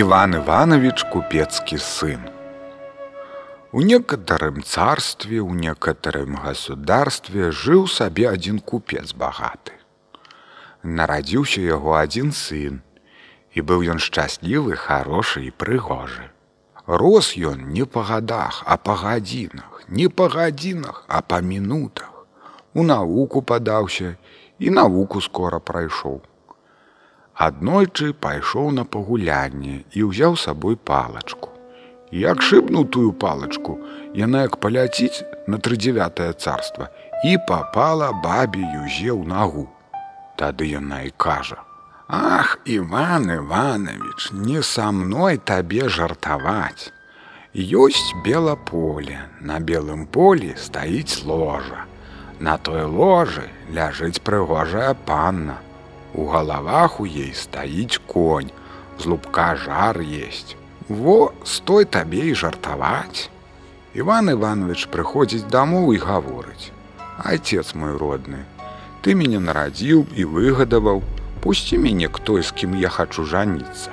Иван Иванович купецкий сын. У некоторым царстве, у некоторым государстве жыў сабе адзін купец багаты. Нарадзіўся яго адзін сын, і быў ён шчаслівы, хорошы і прыгожы. Рос ён не па гадах, а па гадзінах, не па гадзінах, а па мінутах. У навуку падаўся і навуку скора прайшоў. Аднойчы пайшоў на пагулянне і ўзяў сабой палачку. Як шыбнуў тую палачку, яна як паляціць на трыдзевятае царства і папала бабе юзе ў нагу. Тады яна і кажа: « Ах, Іван Іванович, не са мной табе жартаваць. Ёсць бела поле, на белым полі стаіць ложа. На той ложы ляжыць прыгожая панна. У галавах у ей стаіць конь, з лупка жар есть. Во стой табе і жартаваць. Іван Іванович прыходзіць дамоў і гаворыць: « Айцец мой родны, ты мяне нарадзіў і выгадаваў, пусці мяне к той, з кім я хачу жаніцца.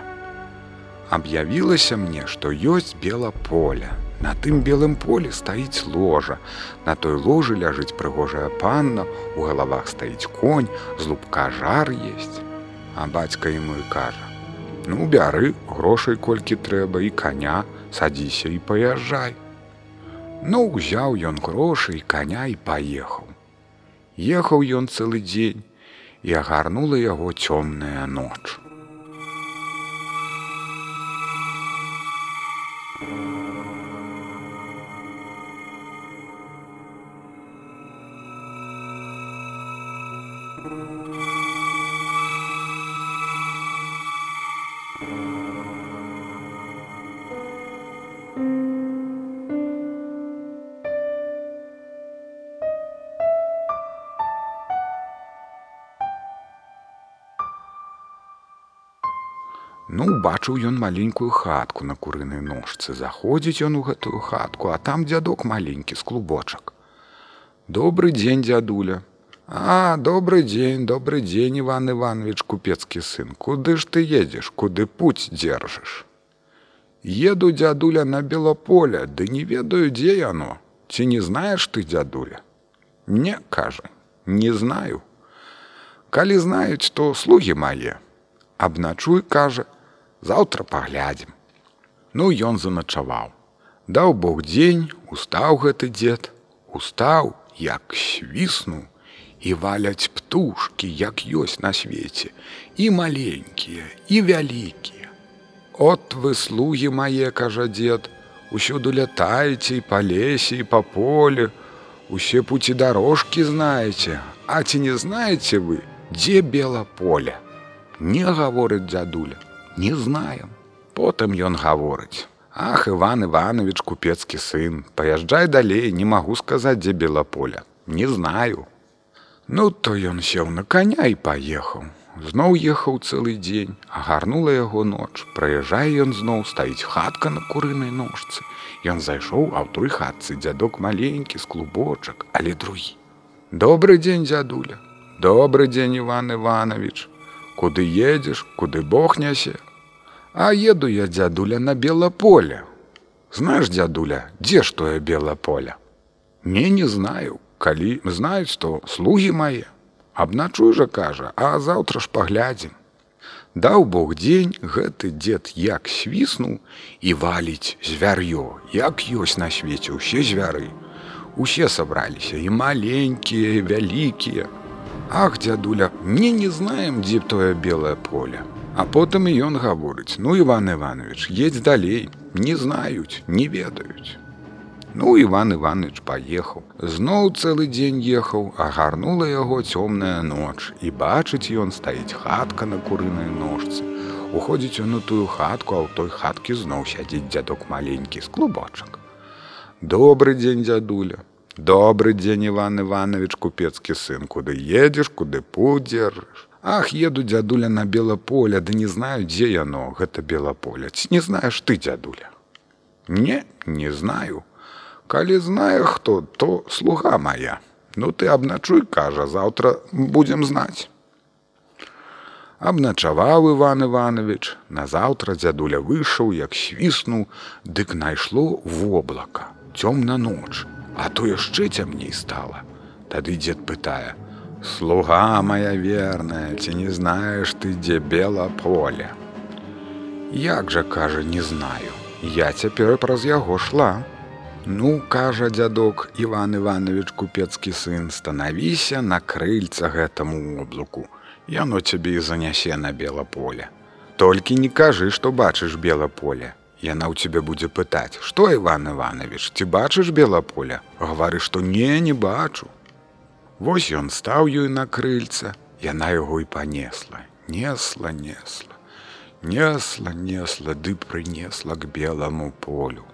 Аб'явілася мне, што ёсць бела поля. На тым белым полі стаіць ложа. На той ложы ляжыць прыгожая панна, у галавах стаіць конь, з лупка жар есть. А бацька яму і кажа: « Ну бяры грошай колькі трэба і коня, садзіся і паязджай. Ну узяў ён грошы і коня і паехаў. Ехаў ён цэлы дзень і агарнула яго цёмная ноч. Ну бачыў ён маленькую хатку на курынай ножцы. Заходзіць ён у гэтую хатку, а там дзядок маленькі з клубочак. Добры дзень дзядуля. А добрый дзень, добрый дзень, Иван Иванович, купецкі сын. Куды ж ты едзеш, куды путь дзержыш? Еду дзядуля на белаполе, ды не ведаю, дзе яно. Ці не знаеш ты дзядуля? Не кажа, не знаю. Калі знаюць, то слугі мае. Абначуй, кажа, заўтра паглядзім. Ну ён заначаваў. Даў Бог дзень, устаў гэты дзед, устаў, як свіснуў, і валяць птушкі, як ёсць на свеце, і маленькія, і вялікія. От вы слугі мае, кажа дзед, усюду лятаеце і па лесе і па поле, усе пуці дарожкі знаеце, А ці не знаеце вы, дзе бела поле? Не гаворыць дзядуля, не знаем. Потым ён гаворыць: Ах, Іван Іванович, купецкі сын, паязджай далей, не магу сказаць, дзе бела поля. Не знаю. Ну то ён сеў на коня і паехаў. Зноў ехаў цэлы дзень, агарнула яго ноч. Праязджае ён зноў стаіць хатка на курынай ножцы. Ён зайшоў, а ў той хатцы дзядок маленькі з клубочак, але другі. Добры дзень, дзядуля. Добры дзень, Іван Іванович. Куды едзеш, куды Бог нясе? А еду я дзядуля на бела поле. Знаеш, дзядуля, дзе ж тое бела поле? Не не знаю, калі знаюць, то слугі мае. Абначуй жа кажа, а заўтра ж паглядзім. Даў Бог дзень гэты дзед як свіснуў і валіць звяр'ё, як ёсць на свеце ўсе звяры. Усе сабраліся і маленькія, вялікія, Ах, дзядуля, мне не знаем, дзе б тое белае поле. А потым і ён гаворыць: Ну, Іван Іванович, едзь далей, не знаюць, не ведаюць. Ну, Іван Іванович паехаў. Зноў цэлы дзень ехаў, агарнула яго цёмная ноч і бачыць ён стаіць хатка на курынай ножцы. Уходзіць ён у тую хатку, а ў той хаткі зноў сядзіць дзядок маленькі з клубочак. Добры дзень дзядуля, Добры дзень Іван Іванович купецкі сын, куды едзеш, куды пудзержыш. Ах, еду дзядуля на белаполя, ды не знаю, дзе яно гэта белаполя. Ці не знаеш ты дзядуля. Не, не знаю. Калі знае хто, то слуга моя. Ну ты абначуй, кажа, заўтра будзем знаць. Абначаваў Іван Іванович, назаўтра дзядуля выйшаў, як свіснуў, дык найшло воблака, цёмна ноч, а то яшчэ цямней стала. Тады дзед пытае: « Слуга моя верная, ці не знаеш ты, дзе бела поле. Як жа кажа, не знаю, Я цяпер праз яго шла. Ну, кажа дзядок Іван Іванович купецкі сын, станавіся на крыльца гэтаму облуку. Яно цябе і занясе на бела поле. Толькі не кажы, што бачыш бела поле. Яна ў цябе будзе пытаць, што Іван Іванович, ці бачыш бела поле, гавары, што не не бачу. Вось ён стаў ёй на крыльца, яна яго і панесла, несла, несла, несла, несла, ды прынесла к белому полю.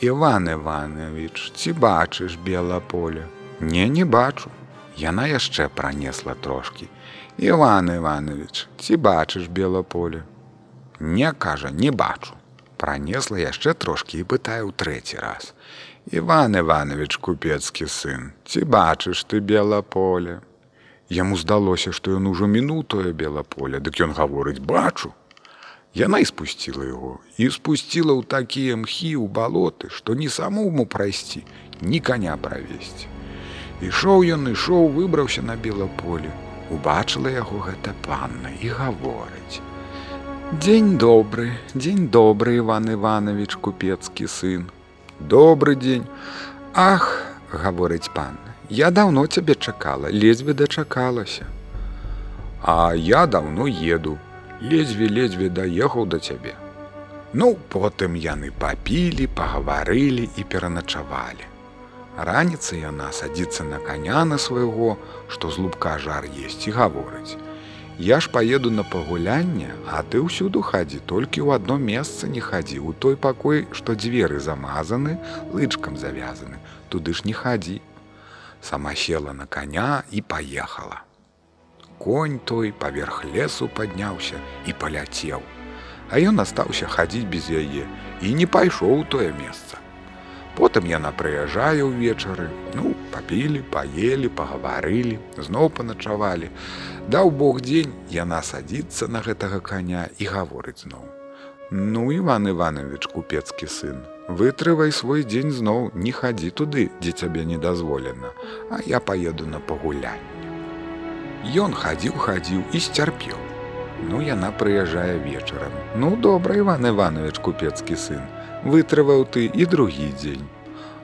Іван Іванович, ці бачыш бела поле? Не не бачу. Яна яшчэ пранесла трошкі. Іван Іванович, ці бачыш бела поле? Не кажа, не бачу. Пранесла яшчэ трошкі і пытае ў трэці раз. Іван Іванович купецкі сын, ці бачыш ты бела поле? Яму здалося, што ён ужо мінуў тое бела поле, дык ён гаворыць бачу. Яна і спусціла яго і спусціла ў такія мхі ў балоты, што ні самому прайсці, ні каня правесці. Ішоў ён ішоў, выбраўся на белаполе, убачыла яго гэта панна і гаворыць. Дзень добры, дзень добры Іван Іванович купецкі сын. Добры дзень. Ах, гаворыць панна, я даўно цябе чакала, ледзьве дачакалася. А я даўно еду, ледзьве-ледзьве даехаў да цябе. Ну, потым яны папілі, пагаварылі і пераначавалі. Раніца яна садзіцца на каня на свайго, што з лубка жар есць і гаворыць. Я ж паеду на пагулянне, а ты ўсюду хадзі, толькі ў адно месца не хадзі, у той пакой, што дзверы замазаны, лычкам завязаны, туды ж не хадзі. Сама села на каня і паехала конь той паверх лесу падняўся і паляцеў. А ён астаўся хадзіць без яе і не пайшоў у тое месца. Потым яна прыязджае ўвечары, ну, папілі, паелі, пагаварылі, зноў паначавалі. Даў Бог дзень яна садзіцца на гэтага каня і гаворыць зноў. Ну, Іван Іванович купецкі сын, вытрывай свой дзень зноў, не хадзі туды, дзе цябе не дазволена, а я паеду на пагулянне. Ён хадзіў, хадзіў і сцярпеў. Ну яна прыязджае вечарам. Ну добра, Іван Іванович купецкі сын, вытрываў ты і другі дзень.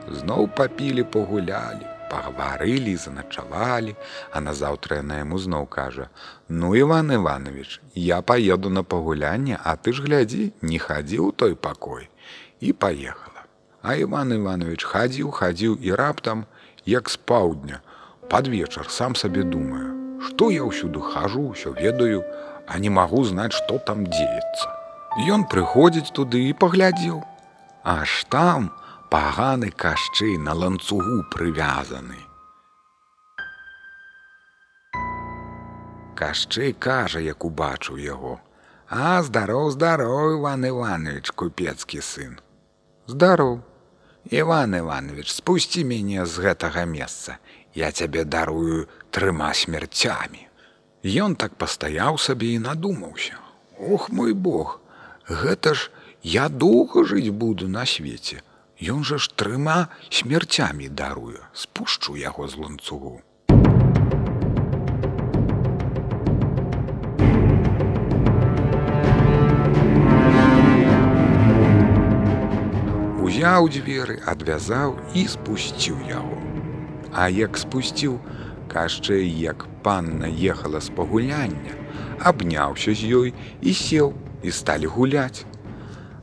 Зноў папілі, пагулялі, пагаварылі, заначавалі, а назаўтра яна яму зноў кажа: « Ну Іван Іванович, я паеду на пагулянне, а ты ж глядзі, не хадзіў той пакой і паехала. А Іван Іванович хадзіў, хадзіў і раптам, як з паўдня, пад вечар сам сабе думаю, Што я ўсюды хожу, ўсё ведаю, а не магу знаць, што там дзеецца. Ён прыходзіць туды і паглядзеў. Аж там паганы кашчы на ланцугу прывязаны. Кашчы кажа, як убачыў яго. А здароў, здароў, Іван Іванович, купецкі сын. Здароў. Іван Іванович, спусці мяне з гэтага месца я цябе дарую трыма смярцямі. Ён так пастаяў сабе і надумаўся. Ох мой Бог, гэта ж я доўга жыць буду на свеце. Ён жа ж трыма смярцямі дарую, спушчу яго з ланцугу. Узяў дзверы, адвязаў і спусціў яго. А як спусціў, кашчэй, як панна ехала з пагуляння, абняўся з ёй і сеў і сталі гуляць.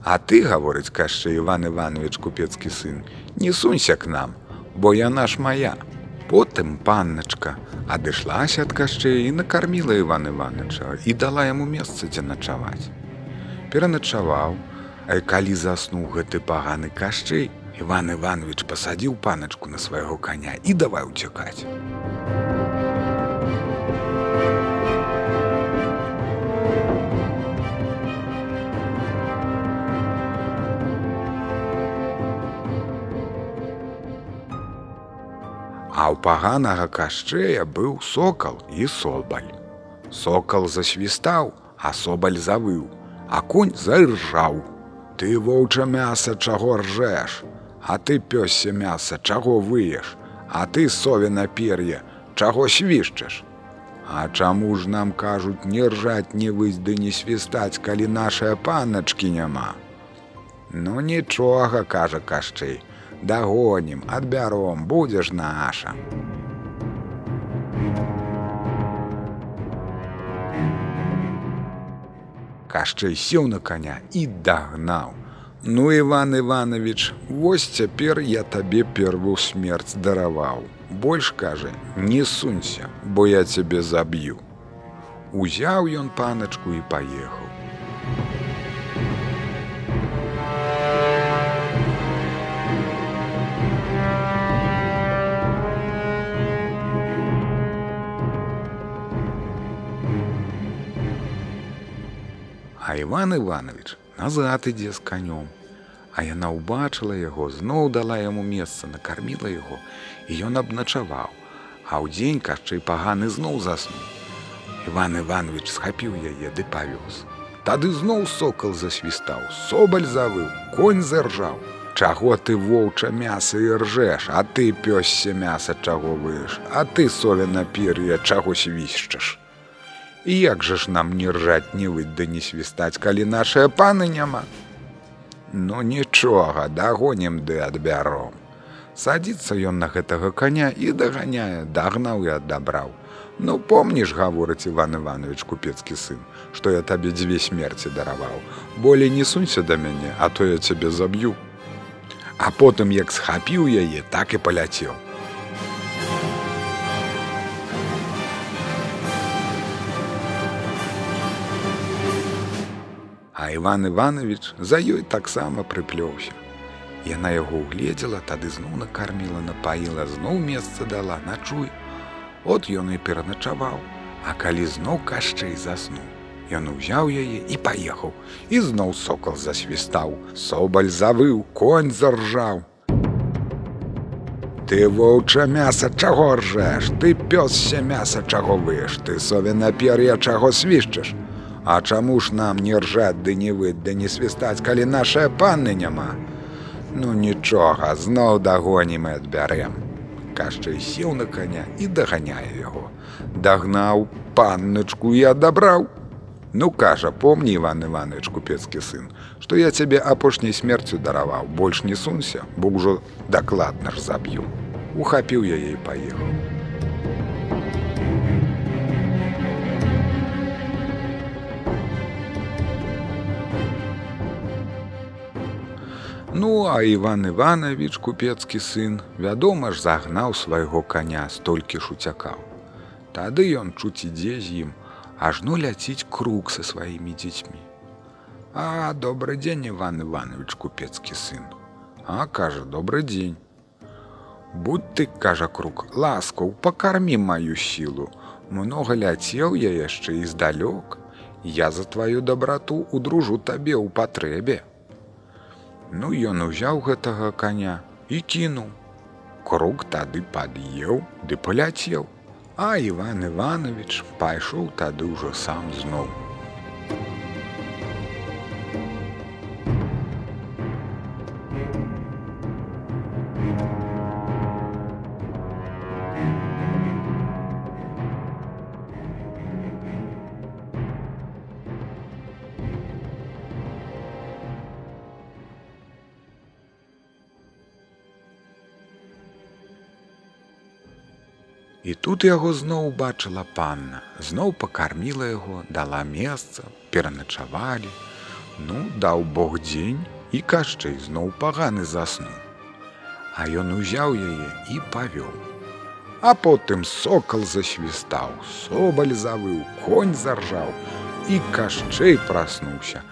А ты гаворыць кашчэ Іван Іванович купецкі сын, не сунься к нам, бо яна ж моя. Потым панначка адышлася ад кашчэй і накарміла Іван Івановича і дала яму месца, дзе начаваць. Пераначаваў, А калі заснуў гэты паганы кашчэй, Іван Іванович пасадзіў паначку на свайго каня і давай уцякаць. А ў паганага кашчэя быў сокал і собаль. Сокал засвістаў, а собаль завыў, а конь заржаў. Ты воўча мяса чаго ржэш, А ты пёсся мяса, чаго выеш, А ты совена пер'е, чаго свішчаш. А чаму ж нам кажуць не ржаць не высь ды не свістаць, калі нашая паначкі няма. Ну нічога, кажа кашчэй, дагонім, адбяром, будзеш наша. Кашчэй сеў на коня і дагнаў. Ну, Іван Іванович, вось цяпер я табе первую смерць дараваў. Больш кажа, не сунься, бо я цябе заб'ю. Узяў ён паначку і паехаў. Іван Іванович назад ідзе з канём. А яна ўбачыла яго, зноў дала яму месца, накарміла яго, і ён абначаваў. А ў дзень кашчэй паганы зноў заснуў. Іван Іванович схапіў яе ды павёз. Тады зноў сокал засвістаў, собаль завыў, конь заржаў. Чаго ты воўча мяса і ржэш, а ты пёсся мяса чаго выш, А ты совена пер'я чаго свішчаш. І як жа ж нам не ржаць не выць да не свістаць, калі нашыя паны няма. Ну нічога, дагонім ды адбяром. Садзіцца ён на гэтага каня і даганяе, дагнаў і адабраў. Ну помніш, гаворыць Іван Іванович купецкі сын, што я табе дзве смерці дараваў. Болей не сунься да мяне, а то я цябе заб'ю. А потым як схапіў яе, так і паляцеў. А Іван Іванович за ёй таксама прыплёўся. Яна яго ўгледзела, тады зноў накарміла, напаіла, зноў месца дала, начуй. От ён і пераначаваў, А калі зноў кашчэй заснуў. Ён узяў яе і паехаў, і зноў сокол засвістаў, Собаль завыў, конь заржаў. Ты воўча мяса чаго ржэш, ты пёсся мяса чаго выш, ты совена пер'я чаго свішчаш, А чаму ж нам не ржаць ды не выць ды не свістаць, калі нашая панны няма. Ну нічога, зноў дагонім і адбярэм. Кашчай сеў на коня і даганяе яго. Дагнаў панначку і адабраў. Ну кажа, помні Іван Іванович купецкі сын, што я цябе апошняй смерцю дараваў, больш не сунься, бо ўжо дакладна ж заб'ю. Ухапіў яе і паехаў. Ну, а Іван Іванович, купецкі сын, вядома ж, загнаў свайго каня, столькі ж уцякаў. Тады ён чуць ідзе з ім, ажно ляціць круг са сваімі дзецьмі. А добры дзень, Іван Іванович, купецкі сын. А кажа, добры дзень. Будь ты, кажа круг, ласкаў, пакармі маю сілу. Многа ляцеў я яшчэ і здалёк. Я за тваю дабрату удружу табе ў патрэбе. Ну ён узяў гэтага коня і кінуў. Круг тады пад'еў ды паляцеў. А Іван Іванович пайшоў тады ўжо сам зноў. Тут яго зноў убачыла панна, зноў пакарміла яго, дала месца, пераначавалі. Ну, даў Бог дзень і кашчэй зноў паганы заснуў. А ён узяў яе і павёў. А потым сокал засвістаў, собаль завыў, конь заржаў і кашчэй праснуўся.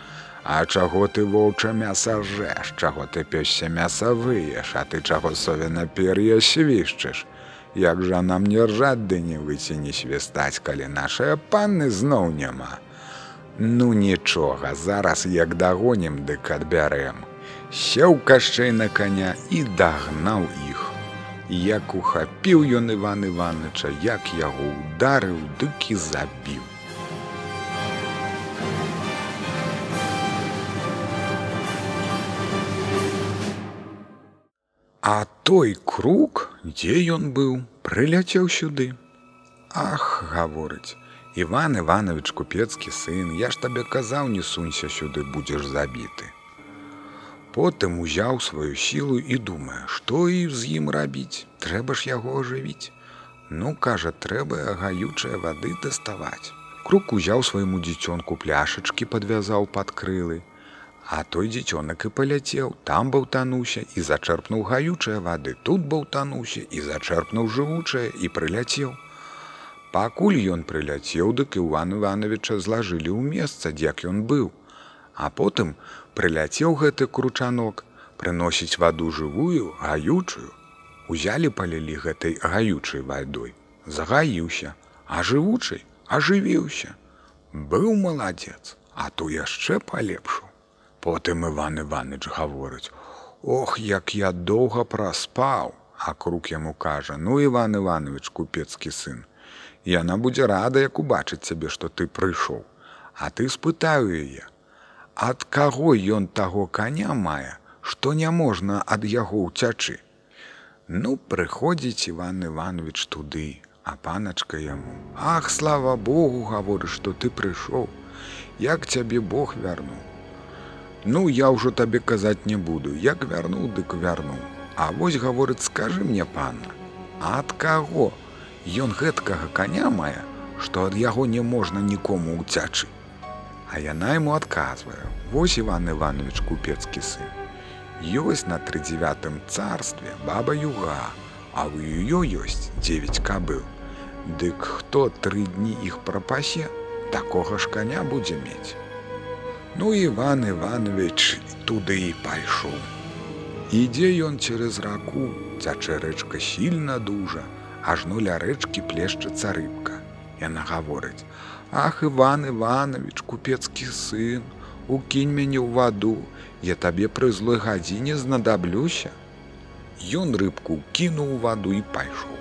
А чаго ты воўча мяса жэш, чаго ты пёсся мяса выеш, а ты чаго совена пер'я свішчыш. Як жа нам не ржаць ды не выці не свістаць, калі нашыя панны зноў няма. Ну нічога, зараз як дагонім, дык адбярэм. Сеў кашчэй на коня і дагнаў іх. Як ухапіў ён Іван Іваныча, як яго ударыў, дык і забіў. А той круг, дзе ён быў, прыляцеў сюды. Ах, гаворыць, Іван Іванович купецкі сын, я ж табе казаў, не сунься сюды, будзеш забіты. Потым узяў сваю сілу і думае, што і з ім рабіць, трэба ж яго ажывіць. Ну, кажа, трэба гаючыя вады даставаць. Круг узяў свайму дзіцёнку пляшачкі падвязаў пад крылы, А той дзіцёнак і паляцеў, там баўтануўся і зачэрпнуў гаючыя вады, тут баўтануўся і зачэрпнуў жывучае і прыляцеў. Пакуль ён прыляцеў, дык Іван Івановича злажылі ў месца, як ён быў. А потым прыляцеў гэты кручанок, прыносіць ваду жывую, гаючую. Узялі палілі гэтай гаючай вадой, загаіўся, а жывучай ажывіўся. Быў маладзец, а то яшчэ палепшыў. Потым Іван Іваныч гаворыць: « Ох, як я доўга праспаў, а круг яму кажа: ну Іван Іванович купецкі сын. Яна будзе рада, як убачыць цябе, што ты прыйшоў. А ты спытаю яе: Ад каго ён таго каня мае, што няможна ад яго ўцячы. Ну прыходзіць Іван Іванович туды, а паначка яму: Ах, слава Богу, гаворыш, што ты прыйшоў, як цябе Бог вярнуў. Ну я ўжо табе казаць не буду, як вярнуў, дык вярнуў. А вось гаворыць, скажы мне панна, А ад каго? Ён гэткага каня мае, што ад яго не можна нікому ўцячы. А яна яму адказвае: Вось Іван Іванович купецкі сын. Ёсць на трыдзевятым царстве баба юга, а ў ёё ёсць 9 кабыл. Дык хто тры дні іх прапасе, такога ж каня будзе мець. Ну Іван Іванович туды і пайшоў. Ідзе ён цераз раку, цячэ рэчка сільна дужа, ажно ля рэчкі плешчыцца рыбка. Яна гаворыць: « Ах Іван Іванович, купецкі сын, укінь мяне ў ваду, я табе пры злой гадзіне знадаблюся. Ён рыбку кінуў ваду і пайшоў.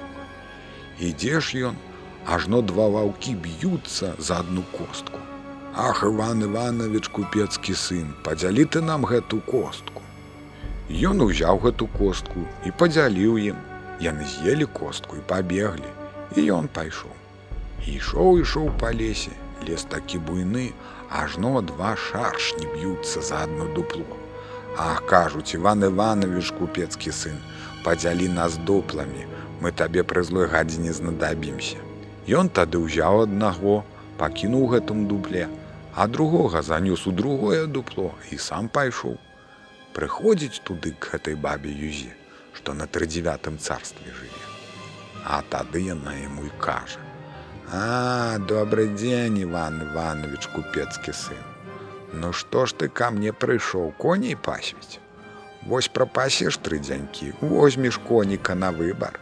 Ідзеш ён, ажно два ваўкі б'юцца за адну костку. Ах Іван Іванович купецкі сын, падзялі ты нам гэту костку. Ён узяў гэту костку і падзяліў ім. Яны з'елі костку і пабеглі, і ён пайшоў. Ішоў ішоў па лесе, лес такі буйны, ажно два шаршні б'юцца за адно дупло. Ах кажуць Іван Іванович купецкі сын, падзялі нас дупламі, мы табе пры злой гадзіне знадабімся. Ён тады ўзяў аднаго, пакінуў гэтым дупле, а другога занёс у другое дупло і сам пайшоў. Прыходзіць туды к гэтай бабе юзе, што на трыдзевятым царстве жыве. А тады яна яму і кажа: « А, добрый дзень, Іван Іванович купецкі сын. Ну што ж ты ка мне прыйшоў коней пасвіць. Вось прапасеш тры дзянькі, возьмеш коніка на выбар.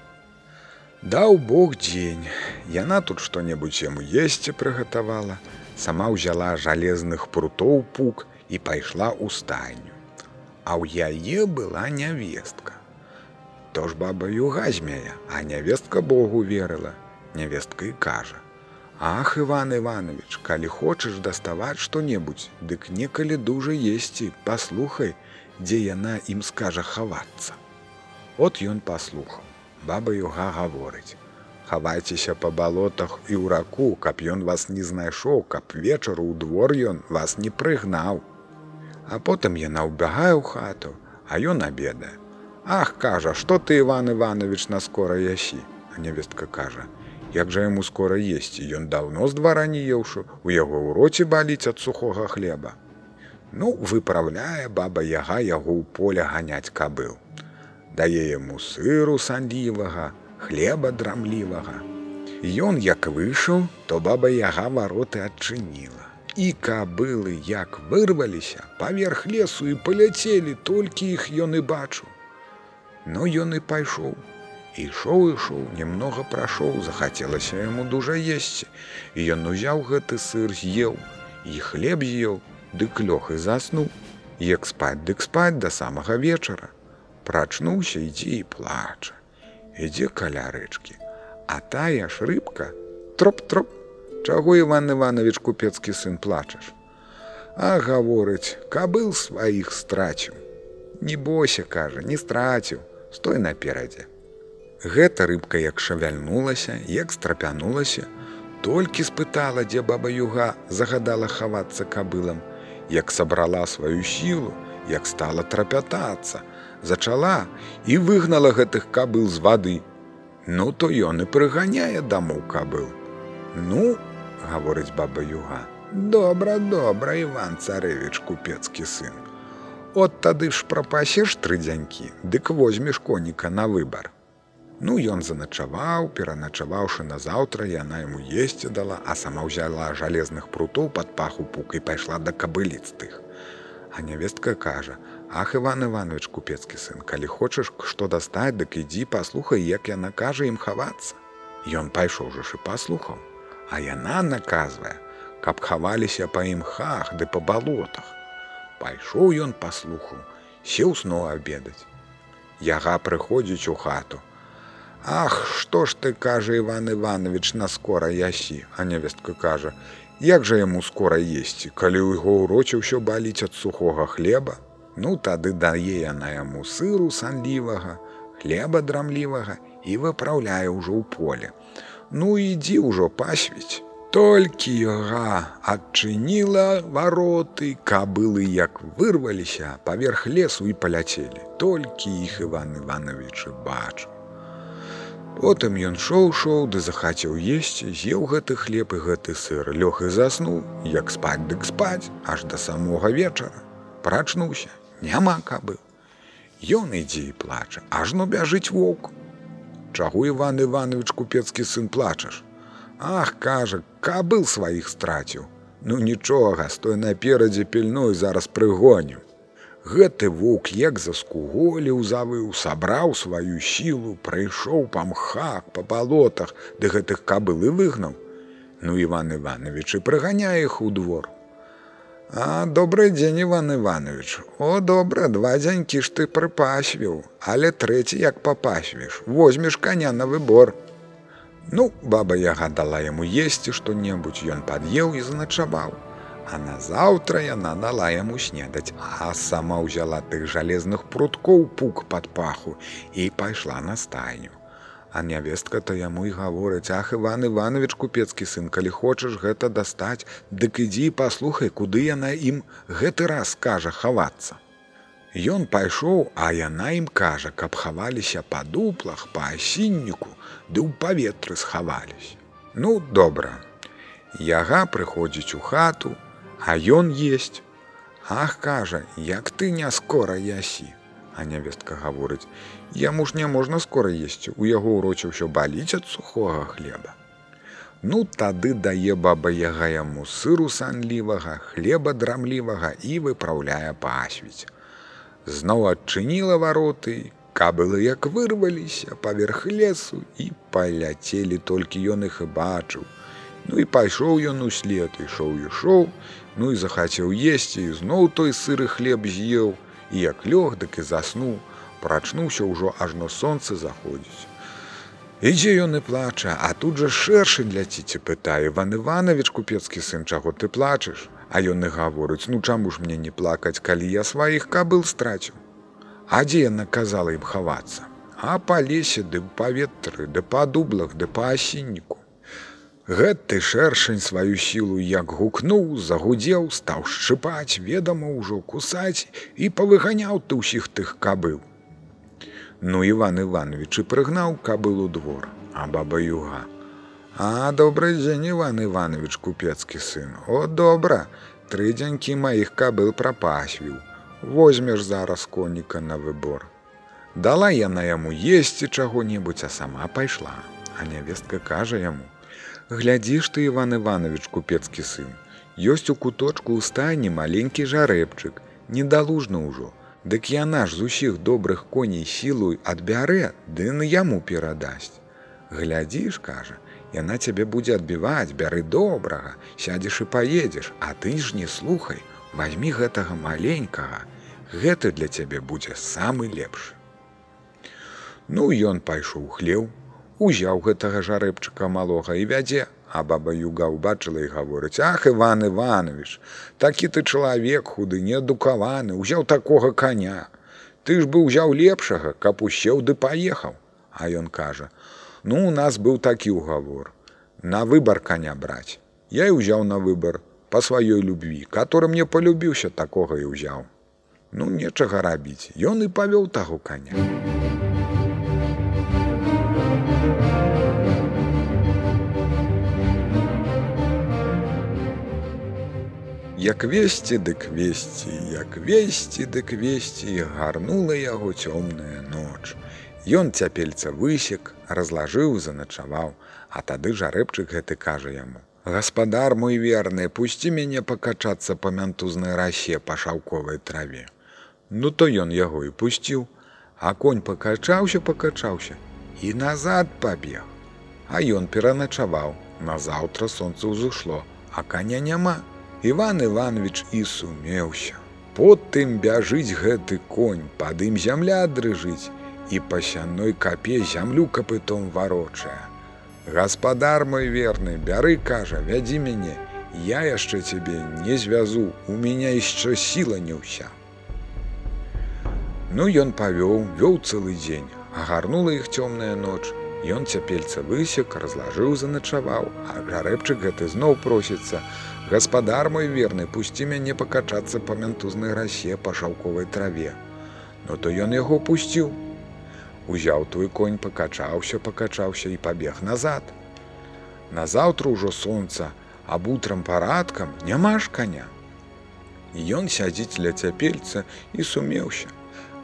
Даў Бог дзень, Яна тут што-небудзь яму есці прыгатавала, сама ўзяла жалезных прутоў пук і пайшла ў стайню. А ў яе была нявестка. То ж баба юга змяя, а нявестка Богу верыла, нявестка і кажа: « Ах, Іван Іванович, калі хочаш даставаць што-небудзь, дык некалі дужа есці, паслухай, дзе яна ім скажа хавацца. От ён паслухаў. Баба юга гаворыць: хавайцеся па балотах і ў раку, каб ён вас не знайшоў, каб вечару ў двор ён вас не прыгнаў. А потым яна ўбягае ў хату, а ён абедае. Ах кажа, што ты Іван Іванович на скора ясі, а невестка кажа: Як жа яму скора есці, ён даўно з двара не еўшу, у яго ў роце баліць ад сухога хлеба. Ну, выпраўляе баба яга яго ў поле ганяць кабыл. Дае яму сыру сандівага, хлеба драмлівага. Ён як выйшаў, то баба яга вароты адчыніла. І кабылы як вырваліся, паверх лесу і паляцелі, толькі іх ён і бачу. Ну ён і пайшоў. Ішоў ішоў, немнога прайшоў, захацелася яму дужа есці. І ён узяў гэты сыр з'еў, і хлеб з'еў, дык лёг і заснуў, як спаць дык спаць да самага вечара. Прачнуўся ідзе і плача ідзе каля рэчкі. А тая ж рыбка троп-троп, Чаго Іван Іванович купецкі сын плачаш. А гаворыць, кабыл сваіх страціў. Не бойся, кажа, не страціў, стой наперадзе. Гэта рыбка як шавяльнулася, як страпянулася, толькі спытала, дзе баба юга загадала хавацца кабылам, як сабрала сваю сілу, як стала трапятацца, зачала і выгнала гэтых кабыл з вады. Ну то ён і прыганяе дамоў кабыл. Ну, гаворыць баба юга, добра, добра, Іван царэвіч купецкі сын. От тады ж прапасеш тры дзянькі, дык возьмеш коніка на выбар. Ну ён заначаваў, пераначаваўшы назаўтра, яна яму есці дала, а сама ўзяла жалезных прутоў пад паху пук і пайшла да кабыліц тых. А нявестка кажа: « Ах Іван Іванович купецкі сын, калі хочаш што дастаць, дык ідзі паслухай, як яна кажа ім хавацца. Ён пайшоў жа і паслухаў, А яна наказвае, каб хаваліся па імхах ды па балотах. Пайшоў ён паслухаў, сеў сноў абедаць. Яга прыходзіць у хату. Ах, што ж ты кажа Іван Іванович на скора ясі, а нявестка кажа, як жа яму скора есці, калі ў яго ўроце ўсё баліць ад сухога хлеба, Ну тады дае яна яму сыру санлівага, хлеба драмлівага і выпраўляе ўжо ў поле. Ну ідзі ўжо пасвіць. Толькі яга адчыніла вароты, кабылы як вырваліся паверх лесу і паляцелі. Толькі іх Іван Івановичы бачу. Потым ён шоў шоў ды захацеў есці, з'еў гэты хлеб і гэты сыр, лёг і заснуў, як спаць дык спаць, аж да самога вечара. Прачнуўся, няма кабы. Ён ідзе і плача, ажно бяжыць воўк. Чаго Іван Іванович купецкі сын плачаш. Ах, кажа, кабыл сваіх страціў. Ну нічога, стой наперадзе пільной зараз прыгоню. Гэты вук як заскуголіў завыў, сабраў сваю сілу, прыйшоў па мхах, па балотах, ды гэтых кабылы выгнаў. Ну Іван Іванович і прыганяе іх у двор. А добрый дзень Іван Іванович. О добра, два дзянькі ж ты прыпасвіў, але трэці як папасвіш, возьмеш каня на выбор. Ну, баба яга дала яму есці што-небудзь, ён пад'еў і заначаваў. А назаўтра яна дала яму снедаць, а сама ўзяла тых жалезных пруткоў пук пад паху і пайшла на стайню. А нявестка то яму і гаворыць: Ах Іван Іванович купецкі сын, калі хочаш гэта дастаць, дык ідзі паслухай, куды яна ім гэты раз кажа хавацца. Ён пайшоў, а яна ім кажа, каб хаваліся па дуплах, па асінніку, ды ў паветры схавались. Ну, добра. Яга прыходзіць у хату, а ён есть. Ах, кажа, як ты не скора ясі. А нявестка гаворыць: Яму ж не можна скора есці, у яго ўроче ўсё баліць ад сухога хлеба. Ну тады дае баба яга яму сыру санлівага, хлеба драмлівага і выпраўляе пасвіць зноў адчыніла вароты, кабылы як вырваліся паверх лесу і паляцелі толькі ён іх і бачыў. Ну і пайшоў ён услед ішоў ішоў, ну і захацеў есці і зноў той сыры хлеб з'еў і як лёг дык і заснуў, прачнуўся ўжо ажно сонце заходзіць. Ідзе ён і плача, а тут жа шэршень ляціце пытае Іван Іванович купецкі сын, чаго ты плачаш, А ён і гаворыць, ну чаму ж мне не плакаць, калі я сваіх кабыл страціў. А дзе яна казала ім хавацца, А па лесе ды паветры, ды па дублах, ды па асінніку. Гэты шэршань сваю сілу як гукнуў, загудзеў, стаў шчыпаць, ведама ўжо кусаць і павыганяў ты ўсіх тых кабыл. Ну Іван Іванович і прыгнаў кабылу двор, а баба юга, А добрый дзень Іван Іванович купецкі сын. О добра, тры дзянькі маіх кабыл прапасвіў. Возьмеш зараз коніка на выбор. Дала яна яму есці чаго-небудзь, а сама пайшла. А нявестка кажа яму: « Глядзіш ты Іван Іванович купецкі сын. Ёсць у куточку ў стайні маленькі жарэбчык, недалужна ўжо. Дык яна ж з усіх добрых коней сілу адбярэ, ды на яму перадасць. Глядзіш, кажа, Яна цябе будзе адбіваць, бяры добрага, сядзеш і паедзеш, а ты ж не слухай, возьми гэтага маленькага, Гэты для цябе будзе самы лепшы. Ну ён пайшоў хлеў, узяў гэтага жарэбчыка малога і вядзе, а баба юга ўбачыла і гаворыць: Ах Іван Иванович, такі ты чалавек худы неадукаваны, узяў такога коня. Ты ж бы ўзяў лепшага, каб усеў ды паехаў. А ён кажа: « Ну, у нас быў такі ўгавор. На выбар каня браць. Я і ўзяў на выбар па сваёй любві, который мне полюбіўся такога і ўзяў. Ну нечага рабіць, Ён і павёў таго каня. Як весці дык весці, як весці дык весці, гарнула яго цёмная ноч. Ён цяпельца высек, разлажыў, заначаваў, а тады жарэбчык гэты кажа яму: Гаспадар мой верны, пусці мяне пакачацца па мянтузнай расе па шаўковай траве. Ну то ён яго і пусціў, а конь пакачаўся, пакачаўся і назад пабег. А ён пераначаваў. Назаўтра сонца ўзышло, а каня няма. Іван Іванович і сумеўся. Потым бяжыць гэты конь, пад ім зямля дрыжыць і па сяной капе зямлю капытом варочае. Гаспадар мой верны, бяры, кажа, вядзі мяне, Я яшчэ цябе не звязу, у меня яшчэ сіла не ўся. Ну ён павёў, вёў цэлы дзень, агарнула іх цёмная ноч, Ён цяпельца высек, разлажыў, заначаваў, а гарэпчык гэты зноў просіцца, Гаспадар мой верны, пусці мяне пакачацца па мянтузнай расе па шаўковай траве. Ну то ён яго пусціў. Узяў твой конь, пакачаўся, пакачаўся і пабег назад. Назаўтра ўжо сонца, аб утрам парадкам няма ж каня. Ён сядзіць ля цяпельца і сумеўся.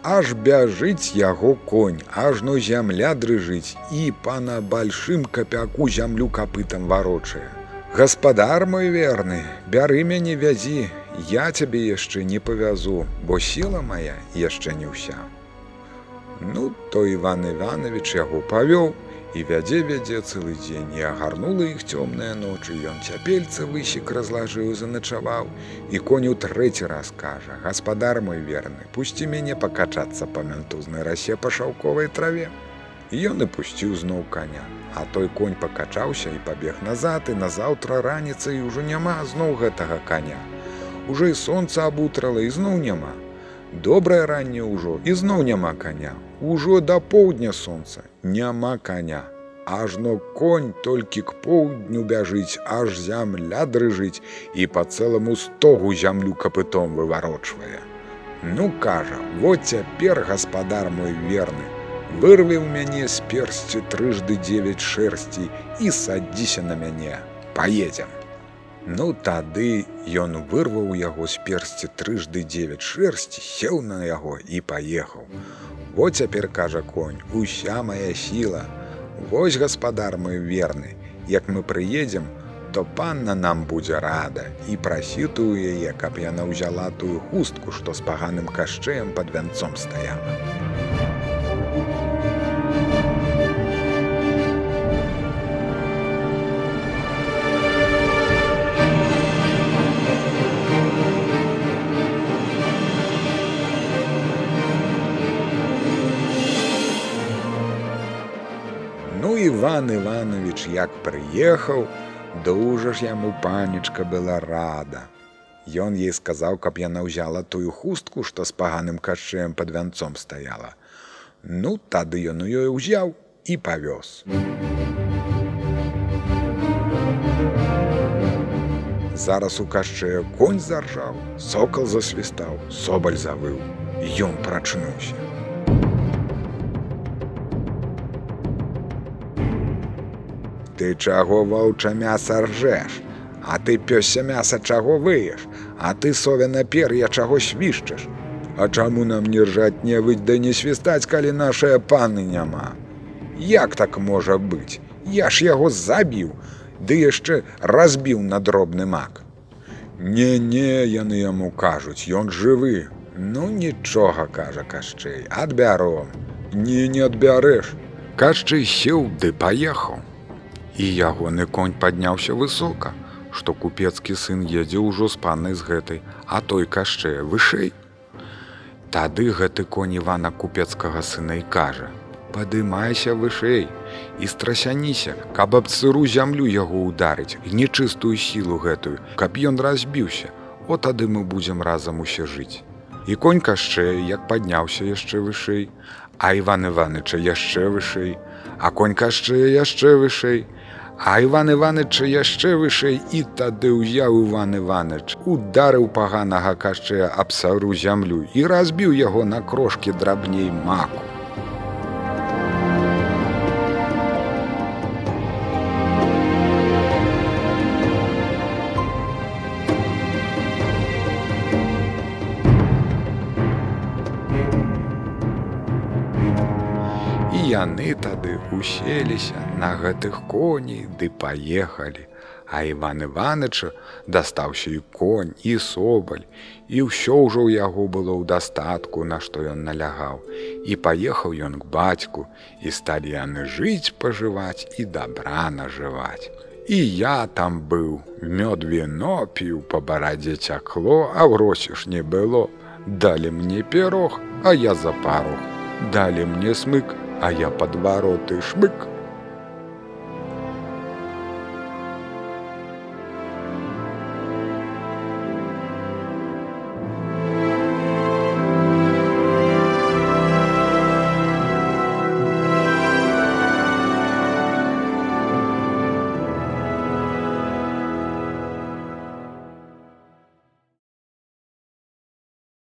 Аж бяжыць яго конь, ажно зямля дрыжыць і па на бальшым капяку зямлю капытам варочае. Гаспадар мой верны, бяры мяне вязі, я цябе яшчэ не павязу, бо сіла моя яшчэ не ўся. Ну, то Іван Іванович яго павёў і вядзе вядзе цэлы дзень і агарнула іх цёмныя ночы, Ён цяпельца высек разлажыў, заначаваў і конь у трэці раз кажа: « Гаспадар мой верны, пусці мяне пакачацца па мянтузнай расе па шаўковай траве. Ён і пусціў зноў каня, а той конь пакачаўся і пабег назад і назаўтра раніцай ўжо няма зноў гэтага каня. Ужо і сонца абутрала і зноў няма. Добрае ранне ўжо і зноў няма каня. Ужо да поўдня сонца няма каня. Ажно конь толькі к поўдню бяжыць, аж зямля дрыжыць і па цэламу стогу зямлю капытом выварочвае. Ну кажа, вот цяпер гаспадар мой верны, вырве ў мяне з персці трыжды 9 шэрсці і садзіся на мяне поедем. Ну тады ён вырваў яго з персці трыжды 9 шэрсці сеў на яго і паехаў вот цяпер кажа конь уся моя сіла Вось гаспадар мой верны як мы прыедзем то панна нам будзе рада і прасітую яе каб яна ўзяла тую хустку што з паганым кашчэем под вянцом стаяла Іван Іванович як прыехаў, дужа ж яму панічка была рада. Ён ей сказаў, каб яна ўзяла тую хустку, што з паганым кашчэем пад вянцом стаяла. Ну, тады ён у ёй узяў і павёз. Зараз у кашчэя конь заржаў, сокал засвістаў, собаль завыў. Ён прачнуўся. Ты чаго ваўча мяса ржэш, А ты пёсся мяса чаго выеш, А ты совя напер'я чаго свішчаш. А чаму нам не ржаць не выть да не свістаць, калі нашыя паны няма. Як так можа быць? Я ж яго забіў, ды яшчэ разбіў на дробны мак. Не-не, яны яму кажуць, ён жывы. Ну нічога, кажа кашчэй, адбяром. Не не адбярэш. Кашчэй сеў ды паехаў і ягоны конь падняўся высока, што купецкі сын едзе ўжо з панай з гэтай, а той кашчэ вышэй. Тады гэты конь Івана купецкага сына і кажа: « Падымайся вышэй і страсяніся, каб аб цыру зямлю яго ударыць і нечыстую сілу гэтую, каб ён разбіўся, О тады мы будзем разам усе жыць. І конь кашчэе, як падняўся яшчэ вышэй, а Іван Іваныча яшчэ вышэй, а конь кашчэе яшчэ вышэй, а Іван Іваныча яшчэ вышэй і тады ўяў Іван Іваныч, ударыў паганага кашчэя аб сару зямлю і разбіў яго на крошкі драбней маку. Яны тады уселіся на гэтых коней ды паехалі. А Іван Іваныча дастаўся і конь і собаль, і ўсё ўжо ў яго было ў дастатку, на што ён налягаў. І паехаў ён к бацьку, і сталі яны жыць пажываць і дабра нажываць. І я там быў, мёд віно піў па барадзе цякло, а гросі ж не было. Далі мне пірог, а я за парог. Далі мне смык, а я пад вароты шмык.